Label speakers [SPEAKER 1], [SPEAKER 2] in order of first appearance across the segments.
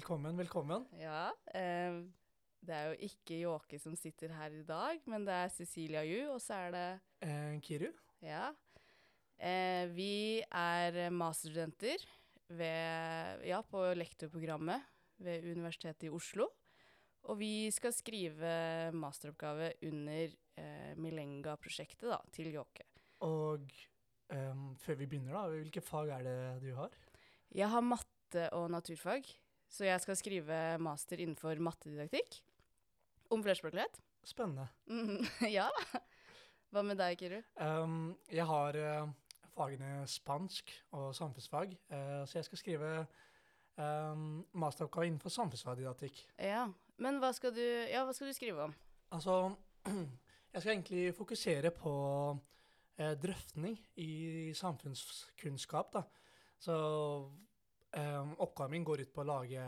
[SPEAKER 1] Velkommen, velkommen.
[SPEAKER 2] Ja. Eh, det er jo ikke Jåke som sitter her i dag, men det er Cecilia Ju, og så er det
[SPEAKER 1] Eh, Kiru?
[SPEAKER 2] Ja. Eh, vi er masterstudenter ved, ja, på lektorprogrammet ved Universitetet i Oslo. Og vi skal skrive masteroppgave under eh, Milenga-prosjektet da, til Jåke.
[SPEAKER 1] Og ehm, før vi begynner, da, hvilke fag er det du har?
[SPEAKER 2] Jeg har matte og naturfag, så jeg skal skrive master innenfor mattedidaktikk. Om flerspråklighet.
[SPEAKER 1] Spennende.
[SPEAKER 2] Mm, ja. Hva med deg, Kiru?
[SPEAKER 1] Um, jeg har uh, fagene spansk og samfunnsfag, uh, så jeg skal skrive um, masteroppgave innenfor samfunnsfagdidaktikk.
[SPEAKER 2] Ja, men hva skal du, ja, hva skal du skrive om?
[SPEAKER 1] Altså, jeg skal egentlig fokusere på uh, drøftning i samfunnskunnskap, da. Så eh, oppgaven min går ut på å lage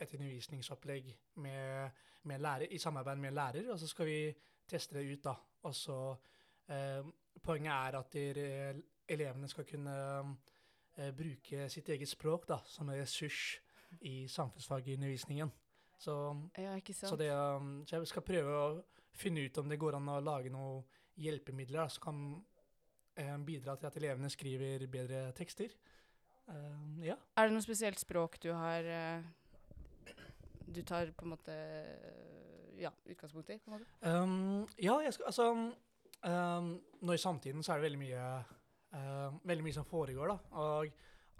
[SPEAKER 1] et undervisningsopplegg med, med lærer, i samarbeid med lærer, og så skal vi teste det ut, da. Og så um, Poenget er at dere, elevene skal kunne eh, bruke sitt eget språk da, som en ressurs i samfunnsfagundervisningen. Så
[SPEAKER 2] Ja,
[SPEAKER 1] så, det, um, så jeg skal prøve å finne ut om det går an å lage noen hjelpemidler da, som kan bidra til at elevene skriver bedre tekster. Um, ja.
[SPEAKER 2] Er det noe spesielt språk du har uh, Du tar på en måte ja, utgangspunkt i?
[SPEAKER 1] Um, ja, jeg skal, altså um, Nå i samtiden så er det veldig mye uh, Veldig mye som foregår, da. Og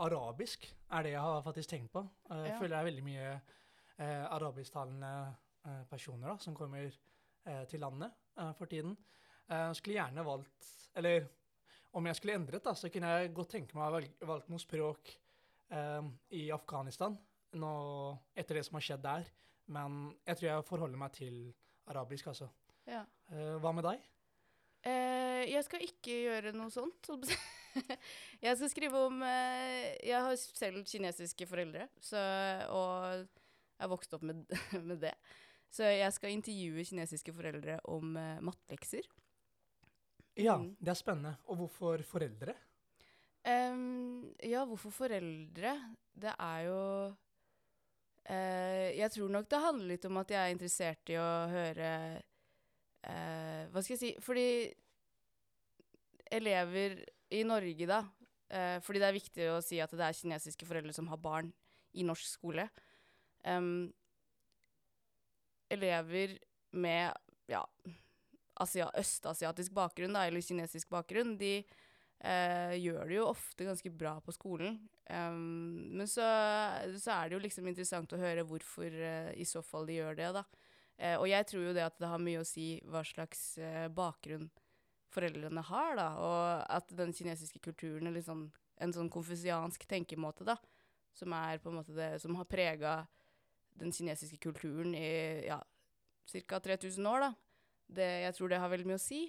[SPEAKER 1] arabisk er det jeg har faktisk tenkt på. Uh, Jeg
[SPEAKER 2] Ja.
[SPEAKER 1] føler det er veldig mye uh, arabisktalende personer da, som kommer til landet for tiden. Skulle gjerne valgt Eller om jeg skulle endret, da, så kunne jeg godt tenke meg å ha valg, valgt noe språk um, i Afghanistan nå, etter det som har skjedd der. Men jeg tror jeg forholder meg til arabisk, altså.
[SPEAKER 2] Ja.
[SPEAKER 1] Uh, hva med deg?
[SPEAKER 2] Uh, jeg skal ikke gjøre noe sånt. jeg skal skrive om uh, Jeg har selv kinesiske foreldre, så, og jeg har vokst opp med, med det. Så jeg skal intervjue kinesiske foreldre om mattelekser.
[SPEAKER 1] Ja,
[SPEAKER 2] Mm.
[SPEAKER 1] det er spennende. Og hvorfor foreldre?
[SPEAKER 2] Um, ja, hvorfor foreldre? Det er jo uh, Jeg tror nok det handler litt om at jeg er interessert i å høre uh, Hva skal jeg si Fordi elever i Norge, da uh, Fordi det er viktig å si at det er kinesiske foreldre som har barn i norsk skole. Um, elever med ja, asia østasiatisk bakgrunn, da, eller kinesisk bakgrunn, de eh, gjør det jo ofte ganske bra på skolen. Um, men så, så er det jo liksom interessant å høre hvorfor eh, i så fall de gjør det, da. Eh, og jeg tror jo det at det har mye å si hva slags eh, bakgrunn foreldrene har, da. Og at den kinesiske kulturen er litt sånn, en sånn konfusiansk tenkemåte, da. Som er på en måte det som har prega den kinesiske kulturen i ja, ca. 3000 år, da. Det, jeg tror det har veldig mye å si.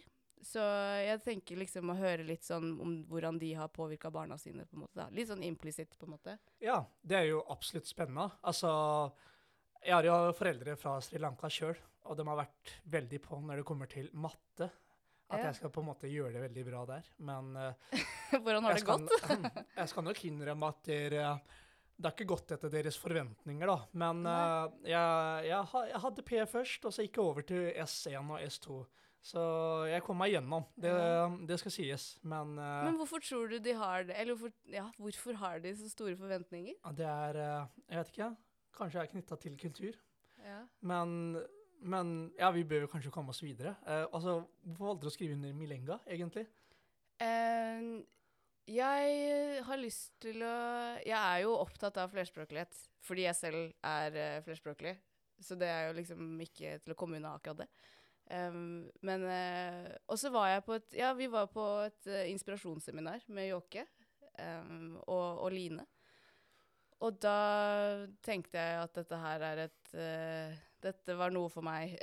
[SPEAKER 2] Så jeg tenker liksom å høre litt sånn om hvordan de har påvirka barna sine. på en måte da. Litt sånn implisitt, på en måte.
[SPEAKER 1] Ja, det er jo absolutt spennende. Altså, jeg har jo foreldre fra Sri Lanka sjøl, og de har vært veldig på når det kommer til matte. At
[SPEAKER 2] Ja.
[SPEAKER 1] jeg skal på en måte gjøre det veldig bra der. Men eh,
[SPEAKER 2] hvordan har det gått?
[SPEAKER 1] jeg skal nok innrømme at dere, det har ikke gått etter deres forventninger, da. Men eh, jeg, jeg, jeg hadde P først, og så gikk jeg over til S1 og S2. Så jeg kom meg gjennom. Det, det skal sies. Men, uh,
[SPEAKER 2] Men hvorfor tror du de har det? Eller hvorfor, ja, hvorfor har de så store forventninger?
[SPEAKER 1] Det er uh, Jeg vet ikke. Kanskje jeg er knytta til kultur.
[SPEAKER 2] Ja.
[SPEAKER 1] Men, men ja, vi bør jo kanskje komme oss videre. Altså, Hvorfor valgte du å skrive under Milenga, egentlig?
[SPEAKER 2] Eh, jeg har lyst til å Jeg er jo opptatt av flerspråklighet fordi jeg selv er uh, flerspråklig. Så det er jo liksom ikke til å komme unna akkurat det. Um, men uh, Og så var jeg på et Ja, vi var på et uh, inspirasjonsseminar med Jåke um, og, og Line. Og da tenkte jeg at dette her er et uh, Dette var noe for meg.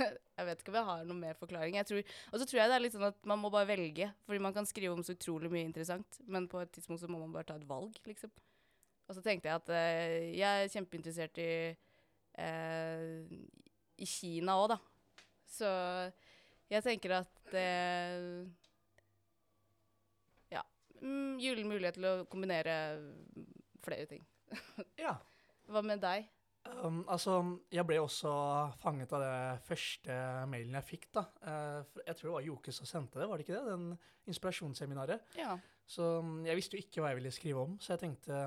[SPEAKER 2] jeg vet ikke om jeg har noe mer forklaring. Jeg tror, og så tror jeg det er litt sånn at man må bare velge. Fordi man kan skrive om så utrolig mye interessant, men på et tidspunkt så må man bare ta et valg, liksom. Og så tenkte jeg at eh, jeg er kjempeinteressert i eh, i Kina òg, da. Så jeg tenker at det Ja. Mm, gyllen mulighet til å kombinere flere ting.
[SPEAKER 1] Ja.
[SPEAKER 2] Hva med deg?
[SPEAKER 1] Um, altså, jeg ble også fanget av det første mailen jeg fikk, da. Uh, jeg tror det var Joke som sendte det, var det ikke det? Den inspirasjonsseminaret.
[SPEAKER 2] Ja.
[SPEAKER 1] Så um, jeg visste jo ikke hva jeg ville skrive om, så jeg tenkte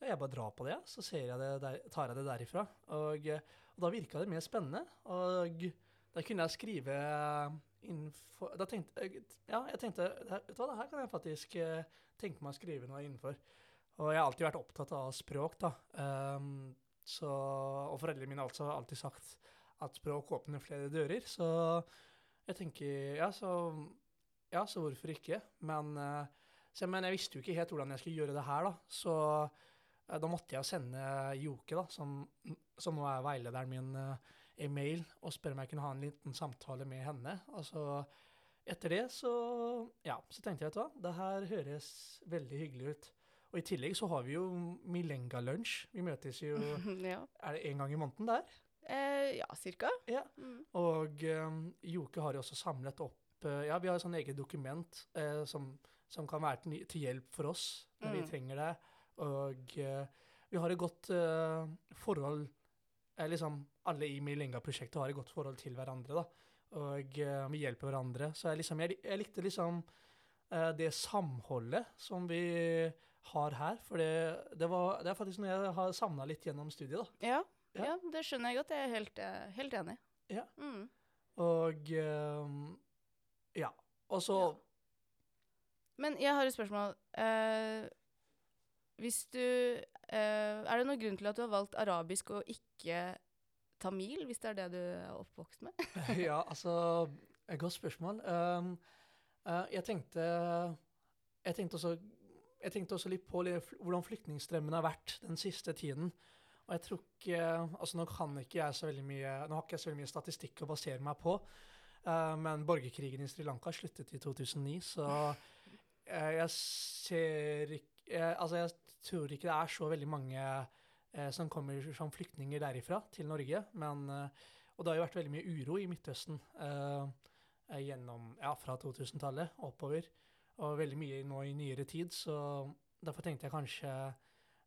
[SPEAKER 1] ja, jeg bare drar på det, så ser jeg det der, tar jeg det derifra. Og, eh, og da virka det mer spennende. Og da kunne jeg skrive innenfor Da tenkte jeg Ja, jeg tenkte Vet du hva, det her kan jeg faktisk eh, tenke meg å skrive noe innenfor. Og jeg har alltid vært opptatt av språk, da. Um, så, og foreldrene mine har altså alltid sagt at språk åpner flere dører. Så jeg tenker Ja, så, ja, så hvorfor ikke? Men, eh, så, men jeg visste jo ikke helt hvordan jeg skulle gjøre det her, da. Så eh, da måtte jeg sende Joke, da, som, som nå er veilederen min, eh, en mail og spørre om jeg kunne ha en liten samtale med henne. Altså, etter det så, ja, så tenkte jeg, vet du hva, det her høres veldig hyggelig ut. Og i tillegg så har vi jo Milenga-lunsj. Vi møtes jo
[SPEAKER 2] ja.
[SPEAKER 1] Er det én gang i måneden der?
[SPEAKER 2] Eh, ja, cirka.
[SPEAKER 1] Ja.
[SPEAKER 2] Mm.
[SPEAKER 1] Og um, Joke har jo også samlet opp uh, Ja, vi har et sånn eget dokument uh, som, som, kan være til, til, hjelp for oss når
[SPEAKER 2] Mm.
[SPEAKER 1] vi trenger det. Og uh, vi har et godt forhold eh, liksom Alle i Milenga-prosjektet har et godt forhold til hverandre, da. Og vi hjelper hverandre. Så jeg, liksom, jeg, jeg likte liksom det samholdet som vi har her. For det, det, var, det er faktisk noe jeg har savna litt gjennom studiet, da.
[SPEAKER 2] Ja.
[SPEAKER 1] Ja.
[SPEAKER 2] ja, det skjønner jeg godt. Jeg er helt, eh, helt enig.
[SPEAKER 1] Ja.
[SPEAKER 2] Mm.
[SPEAKER 1] Og ehm, ja. Og så
[SPEAKER 2] Ja. Men jeg har et spørsmål. Eh, hvis du eh, Er det noen grunn til at du har valgt arabisk og ikke tamil, hvis det er det du er oppvokst med?
[SPEAKER 1] ja, altså godt spørsmål. Um, uh, jeg tenkte Jeg tenkte også jeg tenkte også litt på hvordan flyktningstrømmen har vært den siste tiden. Og jeg tror ikke Altså, nå kan ikke jeg så veldig mye Nå har ikke jeg så veldig mye statistikk å basere meg på, uh, men borgerkrigen i Sri Lanka sluttet i 2009, så jeg ser ikke Altså, jeg tror ikke det er så veldig mange uh, som kommer som flyktninger derifra til Norge, men uh, og det har jo vært veldig mye uro i Midtøsten eh, eh, gjennom, ja, fra 2000-tallet oppover. Og veldig mye nå i nyere tid, så derfor tenkte jeg kanskje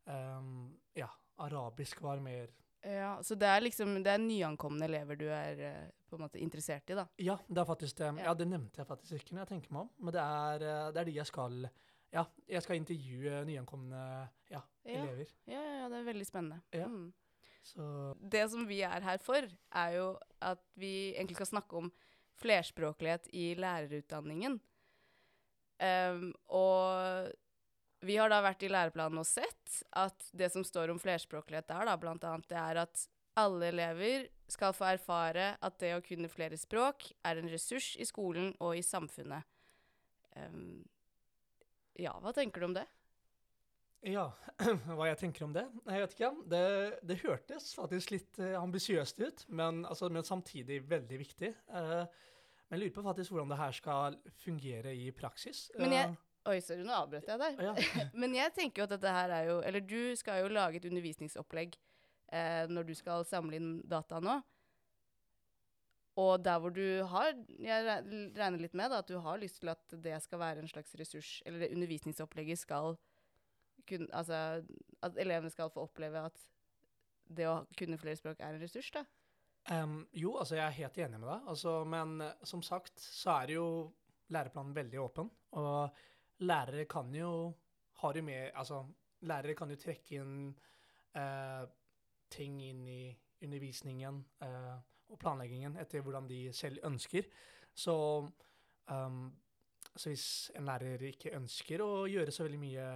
[SPEAKER 1] um, ja, arabisk var mer
[SPEAKER 2] Ja, Så det er liksom det er nyankomne elever du er eh, på en måte interessert i, da?
[SPEAKER 1] Ja, det er faktisk det.
[SPEAKER 2] Ja.
[SPEAKER 1] Det nevnte jeg faktisk ikke når jeg tenker meg om, men det er, eh, det er de jeg skal Ja, jeg skal intervjue nyankomne ja,
[SPEAKER 2] Ja.
[SPEAKER 1] elever.
[SPEAKER 2] Ja, ja, det er veldig spennende.
[SPEAKER 1] Ja.
[SPEAKER 2] Mm.
[SPEAKER 1] Så
[SPEAKER 2] Det som vi er her for, er jo at vi egentlig skal snakke om flerspråklighet i lærerutdanningen. Ehm, og vi har da vært i læreplanen og sett at det som står om flerspråklighet der, da, blant annet, det er at alle elever skal få erfare at det å kunne flere språk er en ressurs i skolen og i samfunnet. Um, ja, hva tenker du om det?
[SPEAKER 1] Ja, hva jeg tenker om det? Jeg vet ikke. Det, det hørtes faktisk litt eh, ambisiøst ut, men, altså, men samtidig veldig viktig. Eh, men jeg lurer på faktisk hvordan det her skal fungere i praksis.
[SPEAKER 2] Men jeg-
[SPEAKER 1] Eh,
[SPEAKER 2] Oi, sorry, nå avbrøt jeg deg.
[SPEAKER 1] ja.
[SPEAKER 2] Men jeg tenker jo at dette her er jo Eller du skal jo lage et undervisningsopplegg eh, når du skal samle inn data nå. Og der hvor du har Jeg regner litt med da, at du har lyst til at det skal være en slags ressurs, eller det undervisningsopplegget skal kun, Altså at elevene skal få oppleve at det å kunne flere språk er en ressurs, da.
[SPEAKER 1] Em, jo, altså jeg er helt enig med deg, altså, men eh, som sagt så er jo læreplanen veldig åpen, og lærere kan jo har jo med, altså lærere kan jo trekke inn uh, ting inn i undervisningen uh, og planleggingen etter hvordan de selv ønsker. Så, um, så hvis en lærer ikke ønsker å gjøre så veldig mye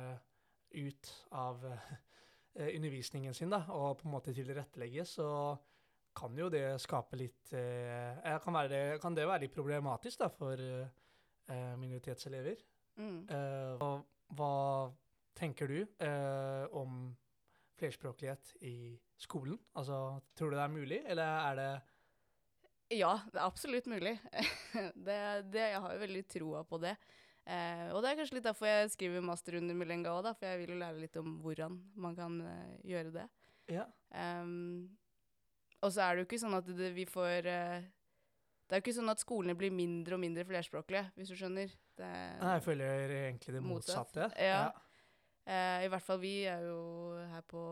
[SPEAKER 1] ut av uh, undervisningen sin, da, og på en måte tilrettelegge, så kan jo det skape litt eh, eh, kan, være det, kan det være litt problematisk da, for eh, minoritetselever?
[SPEAKER 2] Mm.
[SPEAKER 1] Eh, og hva tenker du eh, om flerspråklighet i skolen? Altså, tror du det er mulig, eller er det
[SPEAKER 2] Ja, det er absolutt mulig. det, det, jeg har jo veldig troa på det. Eh, og det er kanskje litt derfor jeg skriver master under Milenga òg, for jeg vil jo lære litt om hvordan man kan gjøre det.
[SPEAKER 1] Ja.
[SPEAKER 2] Ehm, og så er det jo ikke sånn at det, vi får uh, Det er jo ikke sånn at skolene blir mindre og mindre flerspråklige, hvis du skjønner. Det,
[SPEAKER 1] Nei, jeg føler egentlig det
[SPEAKER 2] motsatte.
[SPEAKER 1] motsatte.
[SPEAKER 2] Ja. Eh, I hvert fall vi er jo her på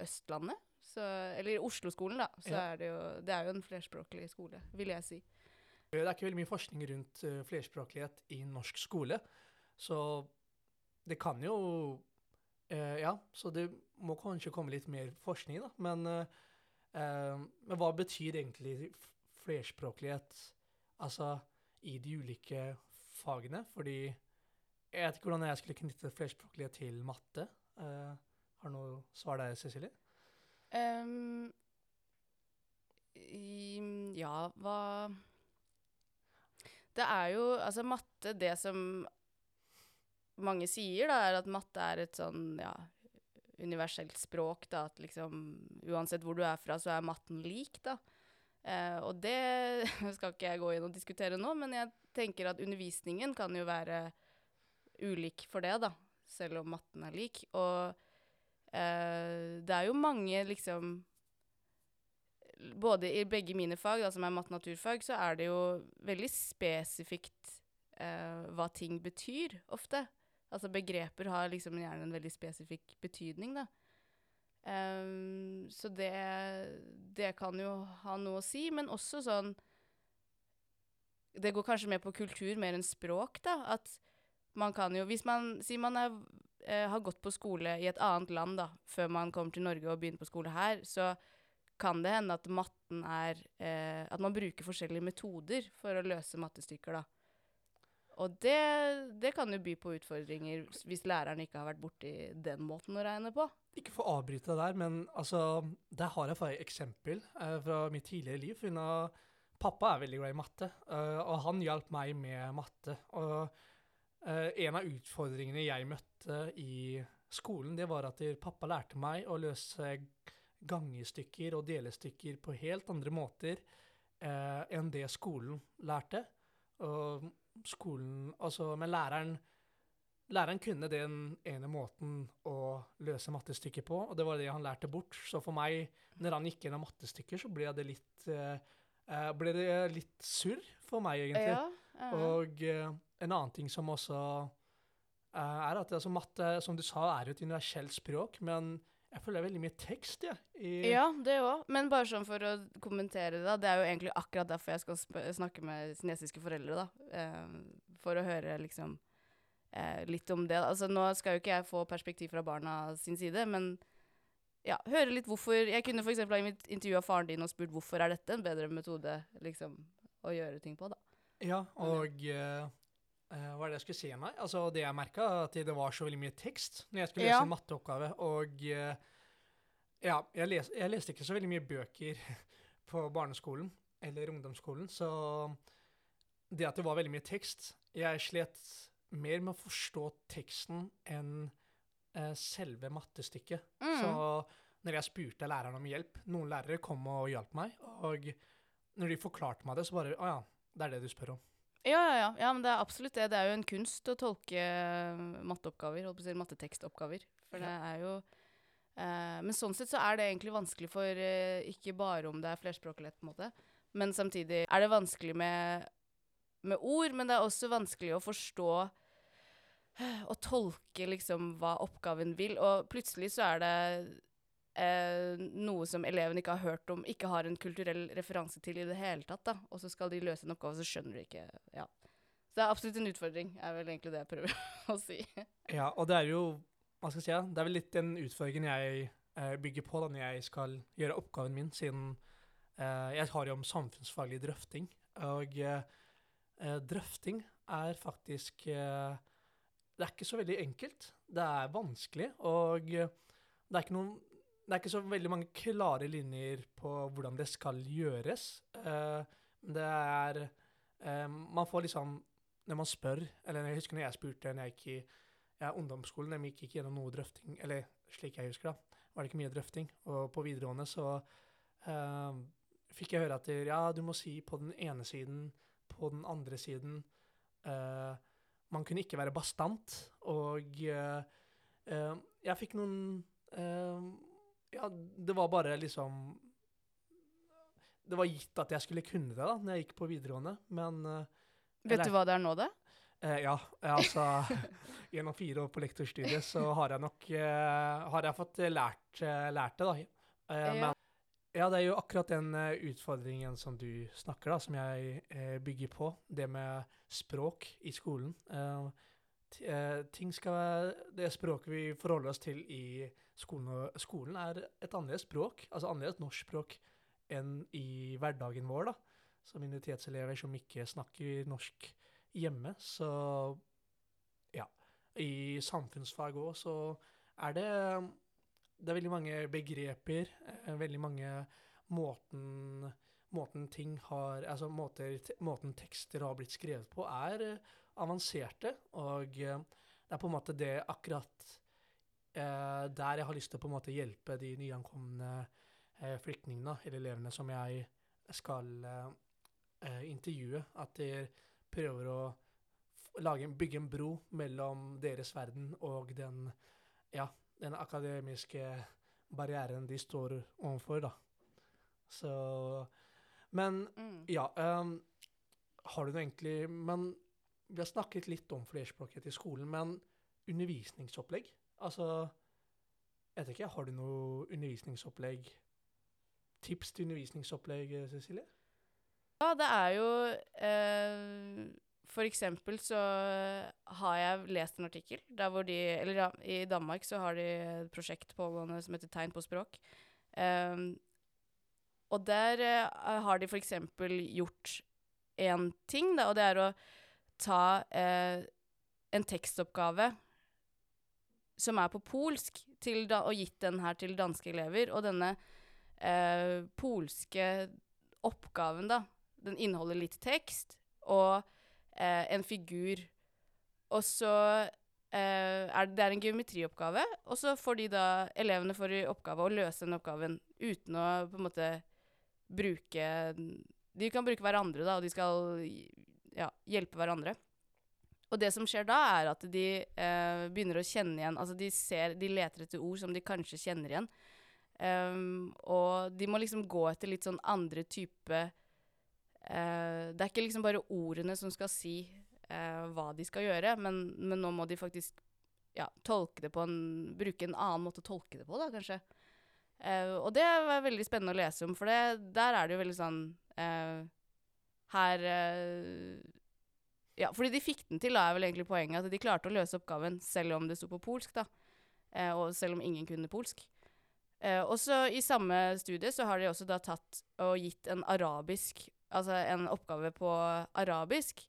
[SPEAKER 2] Østlandet, Så, eller Oslo-skolen, da. Så
[SPEAKER 1] Ja.
[SPEAKER 2] er det jo Det er jo en flerspråklig skole, vil jeg si.
[SPEAKER 1] Det er ikke veldig mye forskning rundt eh, flerspråklighet i norsk skole, så det kan jo uh, Ja, så det må kanskje komme litt mer forskning, da. Men, eh, men hva betyr egentlig flerspråklighet altså i de ulike fagene? Fordi jeg vet ikke hvordan jeg skulle knytte flerspråklighet til matte. Eh, har du noe svar der, Cecilie?
[SPEAKER 2] Um, ja, hva Det er jo Altså, matte Det som mange sier, da, er at matte er et sånn ja, universelt språk. Da, at liksom uansett hvor du er fra, så er matten lik, da. Eh, og det skal ikke jeg gå inn og diskutere nå, men jeg tenker at undervisningen kan jo være ulik for det, da. Selv om matten er lik. Og eh, det er jo mange liksom Både i begge mine fag, da, som er matte- og naturfag, så er det jo veldig spesifikt eh, hva ting betyr, ofte. Altså begreper har liksom gjerne en veldig spesifikk betydning, da. Um, så det, det kan jo ha noe å si, men også sånn Det går kanskje mer på kultur mer enn språk, da. At man kan jo Hvis man sier man er, eh, har gått på skole i et annet land da, før man kommer til Norge og begynner på skole her, så kan det hende at matten er eh, At man bruker forskjellige metoder for å løse mattestykker, da. Og det, det kan jo by på utfordringer hvis læreren ikke har vært borti den måten å regne på.
[SPEAKER 1] Ikke for å avbryte deg der, men altså, der har jeg et eksempel eh, fra mitt tidligere liv. Har, pappa er veldig glad i matte, uh, og han hjalp meg med matte. Og uh, en av utfordringene jeg møtte i skolen, det var at pappa lærte meg å løse gangestykker og delestykker på helt andre måter uh, enn det skolen lærte. Og skolen, altså, men læreren Læreren kunne den ene måten å løse mattestykket på, og det var det han lærte bort. Så for meg, når han gikk gjennom mattestykker, så ble det litt, eh, eh, ble det litt surr for meg, egentlig.
[SPEAKER 2] ja.
[SPEAKER 1] Og eh, en annen ting som også eh, er at altså, matte, som du sa, er jo et universelt språk, men jeg føler det er veldig mye tekst, jeg. i-
[SPEAKER 2] Ja, det òg. Men bare sånn for å kommentere det, da. Det er jo egentlig akkurat derfor jeg skal snakke med kinesiske foreldre, da. Eh, for å høre liksom eh, litt om det. Altså nå skal jo ikke jeg få perspektiv fra barna sin side, men ja, høre litt hvorfor Jeg kunne f.eks. ha intervjua faren din og spurt hvorfor er dette en bedre metode liksom, å gjøre ting på, da.
[SPEAKER 1] Ja, og eh, eh, hva er det jeg skulle si meg? Altså, det jeg merka, at det var så veldig mye tekst når jeg skulle lese
[SPEAKER 2] Ja.
[SPEAKER 1] en matteoppgave. Og uh, ja, jeg, les, jeg leste ikke så veldig mye bøker på barneskolen eller ungdomsskolen, så det at det var veldig mye tekst Jeg slet mer med å forstå teksten enn uh, selve mattestykket.
[SPEAKER 2] Mm.
[SPEAKER 1] Så når jeg spurte læreren om hjelp Noen lærere kom og hjalp meg, og når de forklarte meg det, så bare Å ja, det er det du spør om.
[SPEAKER 2] Ja, ja, ja. ja, men det er absolutt det. Det er jo en kunst å tolke eh, matteoppgaver, holdt på å si mattetekstoppgaver. For det er jo eh, Men sånn sett så er det egentlig vanskelig for eh, ikke bare om det er flerspråklighet, på en måte, men samtidig er det vanskelig med, med ord, men det er også vanskelig å forstå og tolke liksom hva oppgaven vil, og plutselig så er det eh, noe som eleven ikke har hørt om, ikke har en kulturell referanse til i det hele tatt, da. Og så skal de løse en oppgave, så skjønner de ikke Ja. Så det er absolutt en utfordring, er vel egentlig det jeg prøver å si.
[SPEAKER 1] Ja, og det er jo Hva skal jeg si? Det er vel litt den utfordringen jeg eh, bygger på da når jeg skal gjøre oppgaven min, siden eh, jeg har jo om samfunnsfaglig drøfting. Og eh, drøfting er faktisk eh, Det er ikke så veldig enkelt. Det er vanskelig, og det er ikke noen det er ikke så veldig mange klare linjer på hvordan det skal gjøres. Eh, det er eh, Man får liksom Når man spør Eller jeg husker når jeg spurte når jeg gikk i ja, ungdomsskolen, de gikk ikke gjennom noe drøfting, eller slik jeg husker da, var det ikke mye drøfting. Og på videregående så eh, fikk jeg høre at ja, du må si på den ene siden, på den andre siden. Uh, man kunne ikke være bastant, og uh, uh, jeg fikk noen Ja, det var bare liksom Det var gitt at jeg skulle kunne det da når jeg gikk på videregående, men uh,
[SPEAKER 2] Vet
[SPEAKER 1] Eller-
[SPEAKER 2] du hva det er nå, da?
[SPEAKER 1] Uh, ja, eh, altså Gjennom fire år på lektorstudiet så har jeg nok uh, Har jeg fått lært, lært det, da.
[SPEAKER 2] Ja.
[SPEAKER 1] Men ja, det er jo akkurat den utfordringen som du snakker, da, som jeg bygger på. Det med språk i skolen. Eh, ting skal Det språket vi forholder oss til i skolen, skolen er et annerledes språk, altså annerledes norskspråk enn i hverdagen vår, da. Som minoritetselever som ikke snakker norsk hjemme. Så ja. I samfunnsfag òg så er det det er veldig mange begreper, eh, veldig mange måten, måten ting har Altså måter, måten tekster har blitt skrevet på, er eh, avanserte. Og eh, det er på en måte det akkurat eh, der jeg har lyst til å på en måte hjelpe de nyankomne eh, flyktningene, eller elevene som jeg skal eh, eh, intervjue. At de prøver å en- bygge en bro mellom deres verden og den ja, den akademiske barrieren de står overfor, da. Så Men
[SPEAKER 2] Mm.
[SPEAKER 1] ja Um, Har du noe egentlig Men vi har snakket litt om flerspråklighet i skolen, men undervisningsopplegg? Altså Jeg vet ikke, har du noe undervisningsopplegg? Tips til undervisningsopplegg, eh, Cecilie?
[SPEAKER 2] Ja, det er jo eh, For eksempel så har jeg lest en artikkel der hvor de Eller ja, i Danmark så har de et prosjekt pågående som heter Tegn på språk. Eh, og der eh, har de for eksempel gjort én ting, da, og det er å ta eh, en tekstoppgave som er på polsk, da, og gitt den her til danske elever. Og denne eh, polske oppgaven, da, den inneholder litt tekst og eh, en figur. Og så eh, er det, det er en geometrioppgave, og så får de da, elevene får i oppgave å løse den oppgaven uten å på en måte bruke De kan bruke hverandre, da, og de skal hjelpe hverandre. Og det som skjer da, er at de eh, begynner å kjenne igjen Altså de ser De leter etter ord som de kanskje kjenner igjen. Um, og de må liksom gå etter litt sånn andre type uh, Det er ikke liksom bare ordene som skal si uh, hva de skal gjøre, men, men nå må de faktisk ja, tolke det på en Bruke en annen måte å tolke det på, da, kanskje. Uh, og det var veldig spennende å lese om, for det, der er det jo veldig sånn Her Ja, fordi de fikk den til, da, er vel egentlig poenget. At de klarte å løse oppgaven selv om det sto på polsk, da. Eh, og selv om ingen kunne polsk. Eh, også i samme studie så har de også da tatt og gitt en arabisk Altså en oppgave på arabisk.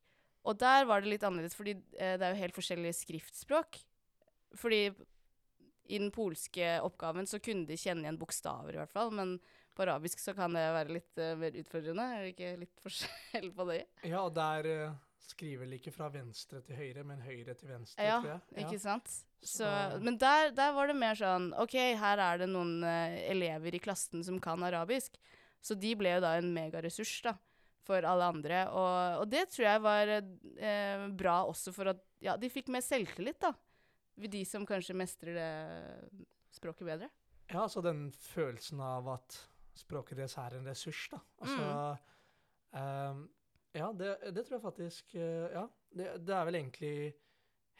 [SPEAKER 2] Og der var det litt annerledes, fordi eh, det er jo helt forskjellige skriftspråk. Fordi i den polske oppgaven så kunne de kjenne igjen bokstaver, i hvert fall. Men på arabisk så kan det være litt uh, mer utfordrende. Er det ikke litt forskjell på det?
[SPEAKER 1] Ja, der eh, skriver vel ikke fra venstre til høyre, men høyre til venstre,
[SPEAKER 2] Ja,
[SPEAKER 1] tror jeg.
[SPEAKER 2] ikke sant? Så, men der, der var det mer sånn OK, her er det noen uh, elever i klassen som kan arabisk. Så de ble jo da en megaressurs da, for alle andre. Og, og det tror jeg var uh, bra også for at ja, de fikk mer selvtillit, da. De som kanskje mestrer det språket bedre.
[SPEAKER 1] Ja, altså den følelsen av at språket deres er en ressurs, da. Altså ehm, Ja, det, det tror jeg faktisk eh, Ja, det, det er vel egentlig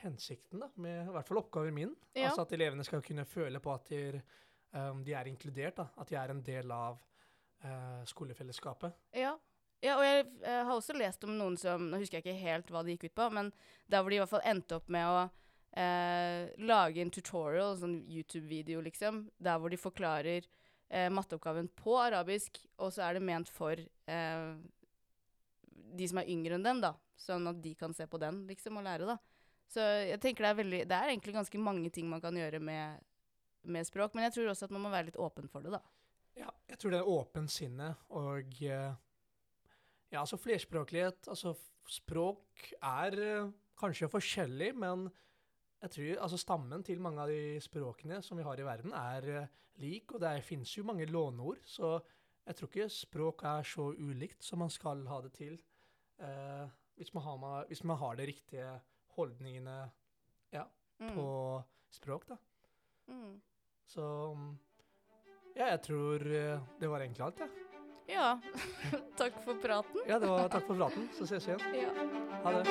[SPEAKER 1] hensikten, da, med i hvert fall oppgaven min.
[SPEAKER 2] Ja.
[SPEAKER 1] Altså at elevene skal kunne føle på at de, um, de er inkludert, da. At de er en del av uh, skolefellesskapet.
[SPEAKER 2] Ja. ja, og jeg jeg, har også lest om noen som Nå husker jeg ikke helt hva det gikk ut på, men der hvor de i hvert fall endte opp med å eh, lage en tutorial, sånn YouTube-video, liksom, der hvor de forklarer eh, matteoppgaven på arabisk, og så er det ment for eh, de som er yngre enn dem, da. Sånn at de kan se på den, liksom, og lære, da. Så jeg tenker det er veldig Det er egentlig ganske mange ting man kan gjøre med, med språk, men jeg tror også at man må være litt åpen for det, da.
[SPEAKER 1] Ja, jeg tror det er åpent sinne og eh, Ja, altså flerspråklighet Altså, språk er eh, kanskje forskjellig, men jeg tror altså stammen til mange av de språkene som vi har i verden, er eh, lik, og det finnes jo mange låneord, så jeg tror ikke språk er så ulikt som man skal ha det til eh, hvis, man har hvis man har de riktige holdningene ja,
[SPEAKER 2] mm.
[SPEAKER 1] på språk, da.
[SPEAKER 2] Mm.
[SPEAKER 1] Så ja, jeg tror eh, det var egentlig alt, jeg. Ja.
[SPEAKER 2] ja. takk for praten.
[SPEAKER 1] ja, det var takk for praten. Så ses vi igjen.
[SPEAKER 2] Ja.
[SPEAKER 1] Ha det.